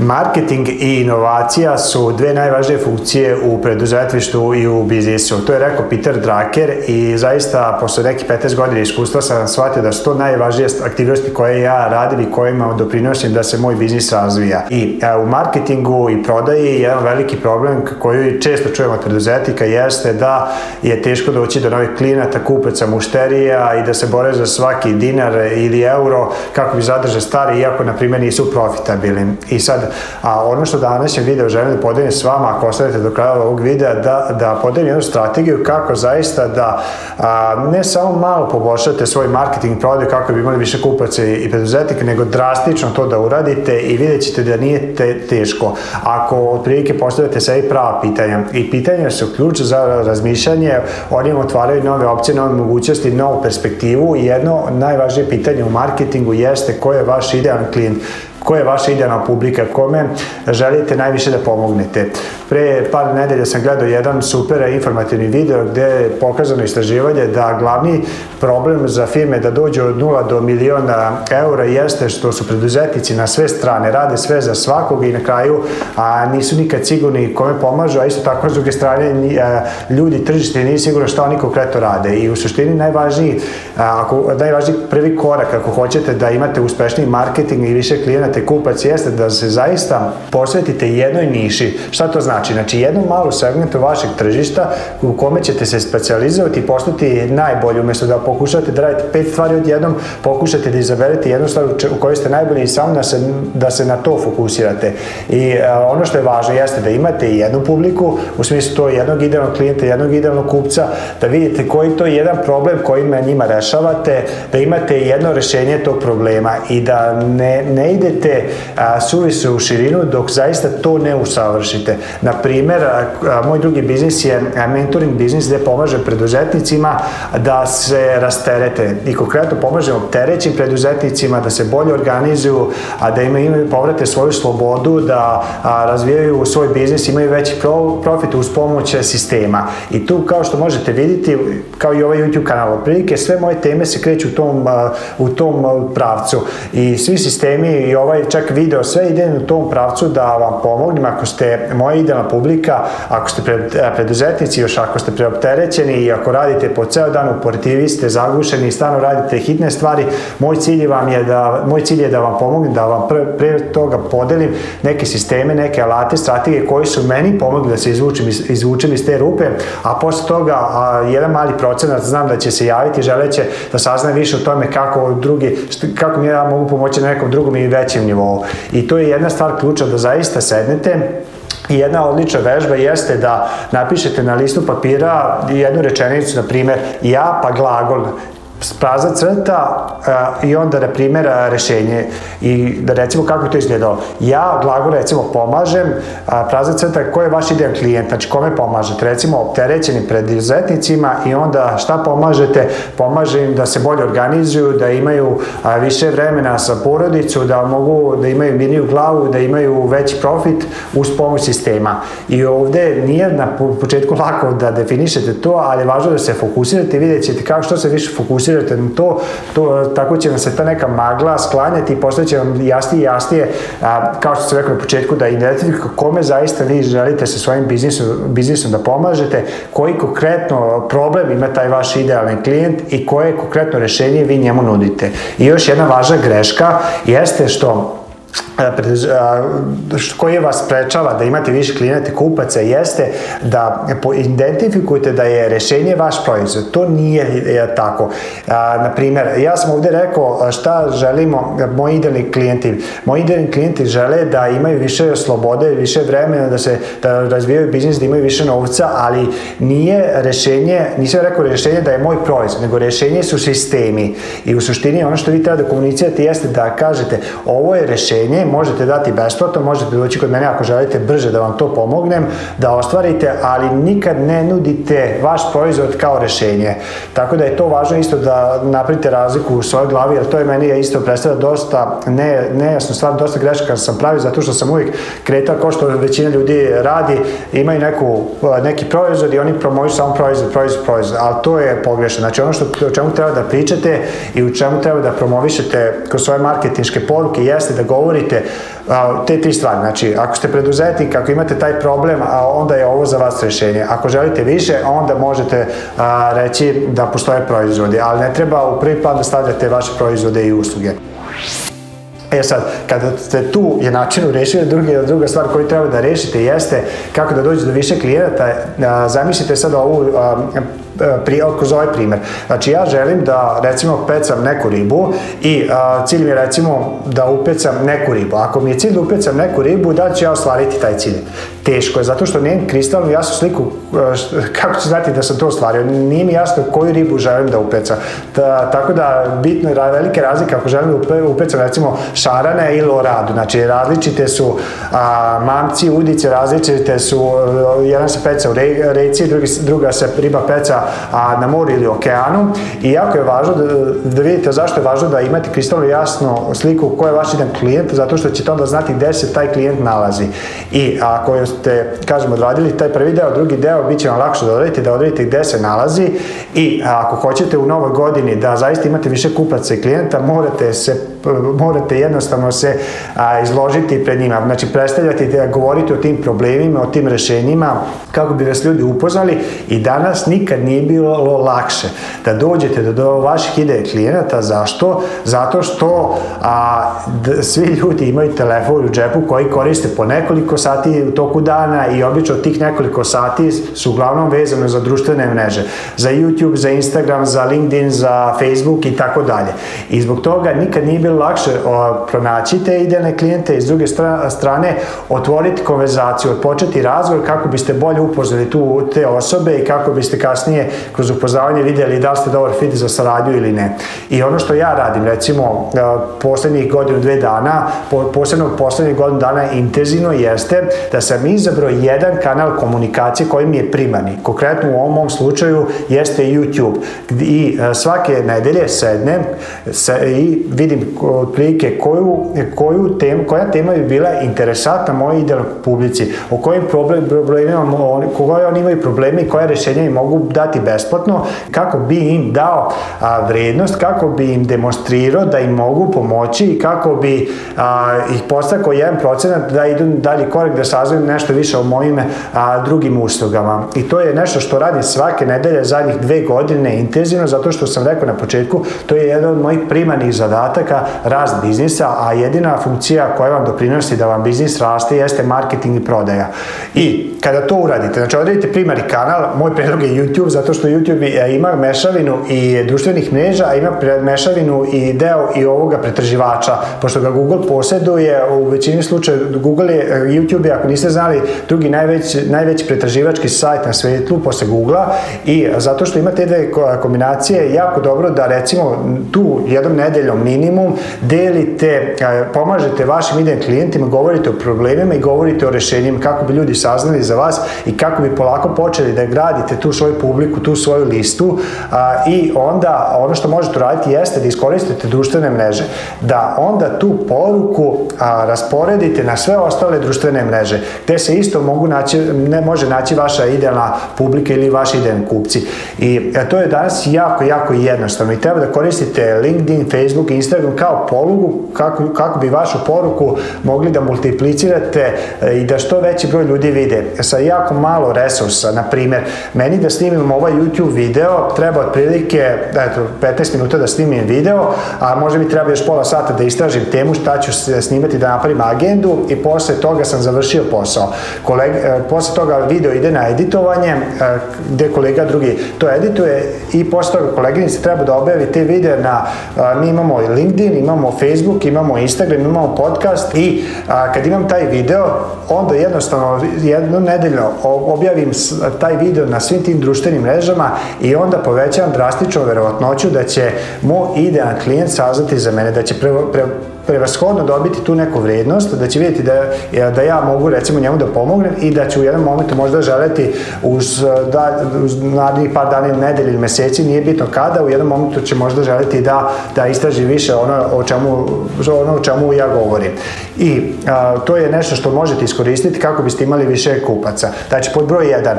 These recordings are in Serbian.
Marketing i inovacija su dve najvažnije funkcije u preduzetništvu i u biznisu. To je rekao Peter Drucker i zaista posle nekih 15 godina iskustva sam shvatio da su to najvažnije aktivnosti koje ja radim i kojima doprinosim da se moj biznis razvija. I a, e, u marketingu i prodaji jedan veliki problem koji često čujem od preduzetnika jeste da je teško doći do novih klijenata, kupaca, mušterija i da se bore za svaki dinar ili euro kako bi zadržali stari iako na primjer nisu profitabilni. I sad A ono što današnji video želim da podelim s vama, ako ostanete do kraja ovog videa, da, da podelim jednu strategiju kako zaista da a, ne samo malo poboljšate svoj marketing prodaju kako bi imali više kupaca i, i preduzetnika, nego drastično to da uradite i vidjet ćete da nije te, teško. Ako otprilike postavite sebi prava pitanja i pitanja su ključ za razmišljanje, oni vam otvaraju nove opcije, nove mogućnosti, novu perspektivu i jedno najvažnije pitanje u marketingu jeste ko je vaš idealan klijent koja je vaša idealna publika, kome želite najviše da pomognete. Pre par nedelja sam gledao jedan super informativni video gde je pokazano istraživanje da glavni problem za firme da dođu od 0 do miliona eura jeste što su preduzetnici na sve strane, rade sve za svakog i na kraju a nisu nikad sigurni kome pomažu, a isto tako s druge strane e, ljudi tržište nisu sigurno šta oni konkretno rade i u suštini najvažniji, e, ako, najvažniji prvi korak ako hoćete da imate uspešni marketing i više klijenata i kupac jeste da se zaista posvetite jednoj niši. Šta to znači? znači? Znači jednom malom segmentu vašeg tržišta u kome ćete se specializovati i postati najbolji umjesto da pokušate da radite pet stvari odjednom, pokušate da izaberete jednu stvar u kojoj ste najbolji i samo da se, da se na to fokusirate. I a, e, ono što je važno jeste da imate jednu publiku, u smislu to jednog idealnog klijenta, jednog idealnog kupca, da vidite koji to je jedan problem kojim njima rešavate, da imate jedno rešenje tog problema i da ne, ne idete a, suvise u širinu dok zaista to ne usavršite. Na primer, moj drugi biznis je mentoring biznis gde pomažem preduzetnicima da se rasterete i konkretno pomažem terećim preduzetnicima da se bolje organizuju, a da imaju povrate svoju slobodu, da razvijaju svoj biznis, imaju veći profit uz pomoć sistema. I tu, kao što možete vidjeti, kao i ovaj YouTube kanal, otprilike sve moje teme se kreću u tom, u tom pravcu. I svi sistemi i ovaj čak video, sve ide u tom pravcu da vam pomognem ako ste moje idealne zainteresovana publika, ako ste pre, e, preduzetnici, još ako ste preopterećeni i ako radite po ceo dan, uportivi ste, zagušeni, stano radite hitne stvari, moj cilj, vam je da, moj cilj je da vam pomognem, da vam pre, pre toga podelim neke sisteme, neke alate, strategije koji su meni pomogli da se izvučem, iz, izvučem iz te rupe, a posle toga a, jedan mali procenat znam da će se javiti, želeće da sazna više o tome kako drugi, kako mi ja mogu pomoći na nekom drugom i većem nivou. I to je jedna stvar ključa da zaista sednete I jedna odlična vežba jeste da napišete na listu papira jednu rečenicu, na primjer, ja pa glagol prazna crta eh, i onda, na primjer, eh, rešenje i da recimo kako to izgledalo. Ja glagu recimo pomažem, a, eh, prazna crta, ko je vaš idejan klijent, znači kome pomažete? Recimo opterećenim preduzetnicima i onda šta pomažete? Pomaže im da se bolje organizuju, da imaju uh, više vremena sa porodicu, da mogu da imaju mirniju glavu, da imaju veći profit uz pomoć sistema. I ovde nije na početku lako da definišete to, ali je važno da se fokusirate i vidjet ćete kako što se više fokusirate fokusirate na to, to tako će vam se ta neka magla sklanjati i postaće vam jasnije i jasnije, a, kao što sam rekao na početku, da identifikujete kome zaista vi želite sa svojim biznisom, biznisom da pomažete, koji konkretno problem ima taj vaš idealni klijent i koje konkretno rešenje vi njemu nudite. I još jedna važna greška jeste što E, e, koji je vas sprečava da imate više klijenata kupaca jeste da identifikujete da je rešenje vaš proizvod. To nije tako. Na primjer, ja sam ovdje rekao šta želimo moji idealni klijenti. Moji idealni klijenti žele da imaju više slobode, više vremena, da se da razvijaju biznis, da imaju više novca, ali nije rešenje, nisam rekao rešenje da je moj proizvod, nego rešenje su sistemi. I u suštini ono što vi treba da komunicirate jeste da kažete ovo je rešenje rješenje, možete dati besplatno, možete doći kod mene ako želite brže da vam to pomognem, da ostvarite, ali nikad ne nudite vaš proizvod kao rešenje. Tako da je to važno isto da napravite razliku u svojoj glavi, jer to je meni isto predstavlja dosta ne, nejasnu stvar, dosta grešaka sam pravio, zato što sam uvijek kretao kao što većina ljudi radi, imaju neku, neki proizvod i oni promoju samo proizvod, proizvod, proizvod, ali to je pogrešno. Znači ono što, o čemu treba da pričate i u čemu treba da promovišete kroz svoje marketinške poruke jeste da govorite odgovorite a, te tri stvari. Znači, ako ste preduzetnik, ako imate taj problem, a onda je ovo za vas rešenje. Ako želite više, onda možete a, reći da postoje proizvodi, ali ne treba u prvi plan da stavljate vaše proizvode i usluge. E sad, kada ste tu je načinu rešili, druga, druga stvar koju treba da rešite jeste kako da dođe do više klijenata. E, zamislite sad ovu a, e, e, pri, kroz ovaj primer. Znači ja želim da recimo pecam neku ribu i a, cilj mi je recimo da upecam neku ribu. Ako mi je cilj da upecam neku ribu, da ću ja ostvariti taj cilj. Teško je, zato što nemam kristalnu jasnu sliku kako ću znati da sam to ostvario. Nije mi jasno koju ribu želim da upecam. Da, tako da bitno je da velike razlike ako želim da upecam recimo šarana ili o Znači, različite su a, mamci, udice, različite su, e, jedan se peca u reci, drugi, druga se riba peca a, na moru ili okeanu. I jako je važno da, da vidite zašto je važno da imate kristalno jasno sliku ko je vaš jedan klijent, zato što ćete onda znati gde se taj klijent nalazi. I ako ste, kažemo, odradili taj prvi deo, drugi deo, bit će vam lakše da odredite, da odredite gde se nalazi i ako hoćete u novoj godini da zaista imate više kupaca i klijenta, morate se morate jednostavno se a, izložiti pred njima, znači predstavljati da govorite o tim problemima, o tim rešenjima, kako bi vas ljudi upoznali i danas nikad nije bilo lakše da dođete do, do vaših ideje klijenata, zašto? Zato što a, d, svi ljudi imaju telefon u džepu koji koriste po nekoliko sati u toku dana i obično tih nekoliko sati su uglavnom vezano za društvene mreže, za YouTube, za Instagram, za LinkedIn, za Facebook i tako dalje. I zbog toga nikad nije bilo lakše o, pronaći te idealne klijente i s druge stra, strane otvoriti konverzaciju, odpočeti razgovor kako biste bolje upoznali tu te osobe i kako biste kasnije kroz upoznavanje vidjeli da li ste dobar fit za saradnju ili ne. I ono što ja radim, recimo, e, poslednjih godinu, dve dana, posebno poslednjih godinu dana intenzivno jeste da sam izabrao jedan kanal komunikacije koji mi je primani. Konkretno u ovom mom slučaju jeste YouTube. I e, svake nedelje sednem i vidim otprilike koju, koju tem, koja tema bi bila interesantna mojoj idealnoj publici, o kojim problem, problemima oni, koje oni imaju problemi i koja rešenja im mogu dati besplatno, kako bi im dao a, vrednost, kako bi im demonstrirao da im mogu pomoći i kako bi a, ih postakao jedan procenat da idu dalje korak da saznaju nešto više o mojim a, drugim uslugama. I to je nešto što radim svake nedelje zadnjih dve godine intenzivno, zato što sam rekao na početku, to je jedan od mojih primarnih zadataka rast biznisa, a jedina funkcija koja vam doprinosi da vam biznis raste jeste marketing i prodaja. I kada to uradite, znači odredite primari kanal, moj predlog je YouTube, zato što YouTube e, ima mešavinu i društvenih mreža, a ima mešavinu i deo i ovoga pretraživača, pošto ga Google poseduje, u većini slučaja Google je, e, YouTube je, ako niste znali, drugi najveći, najveći pretraživački sajt na svijetu posle Googlea i zato što ima te dve kombinacije, jako dobro da recimo tu jednom nedeljom minimum delite, pomažete vašim idejnim klijentima, govorite o problemima i govorite o rešenjima, kako bi ljudi saznali za vas i kako bi polako počeli da gradite tu svoju publiku, tu svoju listu i onda ono što možete uraditi jeste da iskoristite društvene mreže, da onda tu poruku rasporedite na sve ostale društvene mreže, gde se isto mogu naći, ne može naći vaša idealna publika ili vaši idealni kupci. I e, to je danas jako, jako jednostavno i treba da koristite LinkedIn, Facebook Instagram kao kao polugu kako, kako bi vašu poruku mogli da multiplicirate e, i da što veći broj ljudi vide. Sa jako malo resursa, na primjer, meni da snimim ovaj YouTube video treba otprilike eto, 15 minuta da snimim video, a možda mi treba još pola sata da istražim temu šta ću snimati da napravim agendu i posle toga sam završio posao. Koleg, e, posle toga video ide na editovanje e, gde kolega drugi to edituje i posle toga koleginice treba da objavi te video na, mi imamo LinkedIn imamo Facebook, imamo Instagram, imamo podcast i a, kad imam taj video, onda jednostavno jednom nedeljno objavim taj video na svim tim društvenim mrežama i onda povećavam drastično verovatnoću da će mu idealan klijent saznati za mene, da će pre, pre, prevashodno dobiti tu neku vrednost, da će vidjeti da, e, da ja mogu recimo njemu da pomognem i da će u jednom momentu možda želeti uz, e, da, uz narednih par dana ili nedelji ili meseci, nije bitno kada, u jednom momentu će možda želeti da, da istraži više ono o čemu, ono o čemu ja govorim. I a, to je nešto što možete iskoristiti kako biste imali više kupaca. Znači, pod broj 1,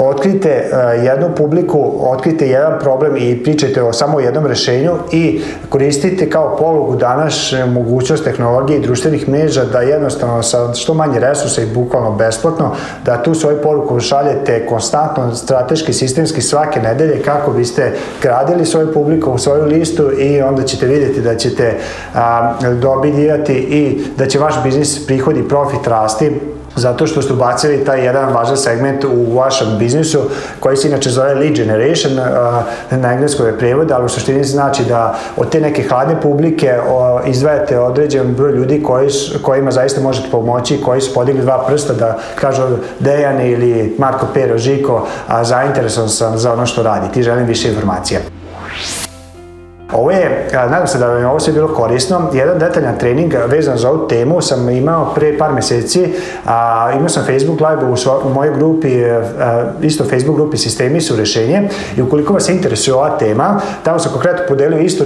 otkrijte e, jednu publiku, otkrijte jedan problem i pričajte o samo jednom rešenju i koristite kao polugu danas mogućnost tehnologije i društvenih mreža da jednostavno sa što manje resursa i bukvalno besplatno, da tu svoju poruku šaljete konstantno, strateški, sistemski svake nedelje kako biste gradili svoju publiku, svoju listu i onda ćete vidjeti da ćete a, dobijati i da će vaš biznis prihod i profit rasti zato što ste ubacili taj jedan važan segment u vašem biznisu biznisu koji se inače zove lead generation, na engleskom je prevod, ali u suštini znači da od te neke hladne publike izdvajate određen broj ljudi koji, kojima zaista možete pomoći, koji su podigli dva prsta da kažu Dejan ili Marko Pero Žiko, a zainteresovan sam za ono što radi, ti želim više informacija. Ovo je, nadam se da vam je ovo sve bilo korisno, jedan detaljan trening vezan za ovu temu sam imao pre par meseci, a, imao sam Facebook live u, svo, u mojoj grupi, e, a, isto Facebook grupi Sistemi su rešenje i ukoliko vas interesuje ova tema, tamo sam konkretno podelio isto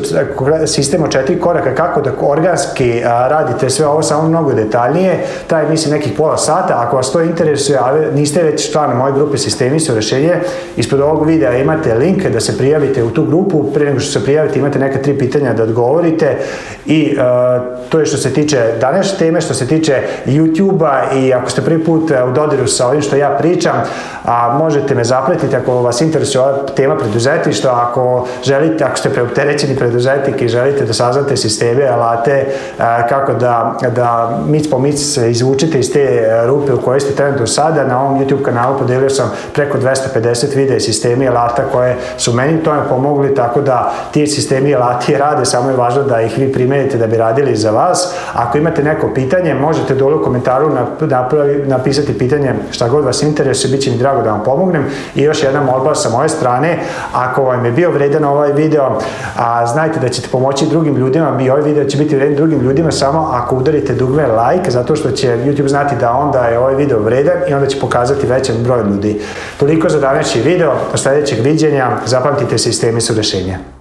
e, sistem od četiri koraka kako da organski a, radite sve ovo samo mnogo detaljnije, traje mislim nekih pola sata, ako vas to interesuje, a niste već član moje grupe Sistemi su rešenje, ispod ovog videa imate link da se prijavite u tu grupu, pre nego što se prijavite imate imate neka tri pitanja da odgovorite i uh, to je što se tiče današnje teme, što se tiče YouTube-a i ako ste prvi put e, u dodiru sa ovim što ja pričam, a možete me zapratiti ako vas interesuje ova tema preduzetništva, ako želite, ako ste preopterećeni preduzetnik i želite da saznate sisteme, alate, a, e, kako da, da mic po mic se izvučete iz te rupe u kojoj ste trenutno sada. Na ovom YouTube kanalu podelio sam preko 250 videa i sistemi i alata koje su meni tome pomogli, tako da ti sistemi mi latije rade, samo je važno da ih vi primenite da bi radili za vas. Ako imate neko pitanje, možete dole u komentaru napravi, napisati pitanje šta god vas interesuje, bit će mi drago da vam pomognem. I još jedna molba sa moje strane, ako vam je bio vredan ovaj video, a, znajte da ćete pomoći drugim ljudima, i ovaj video će biti vredan drugim ljudima samo ako udarite dugme like, zato što će YouTube znati da onda je ovaj video vredan i onda će pokazati većem broju ljudi. Toliko za današnji video, do sledećeg viđenja, zapamtite sistemi su rešenja.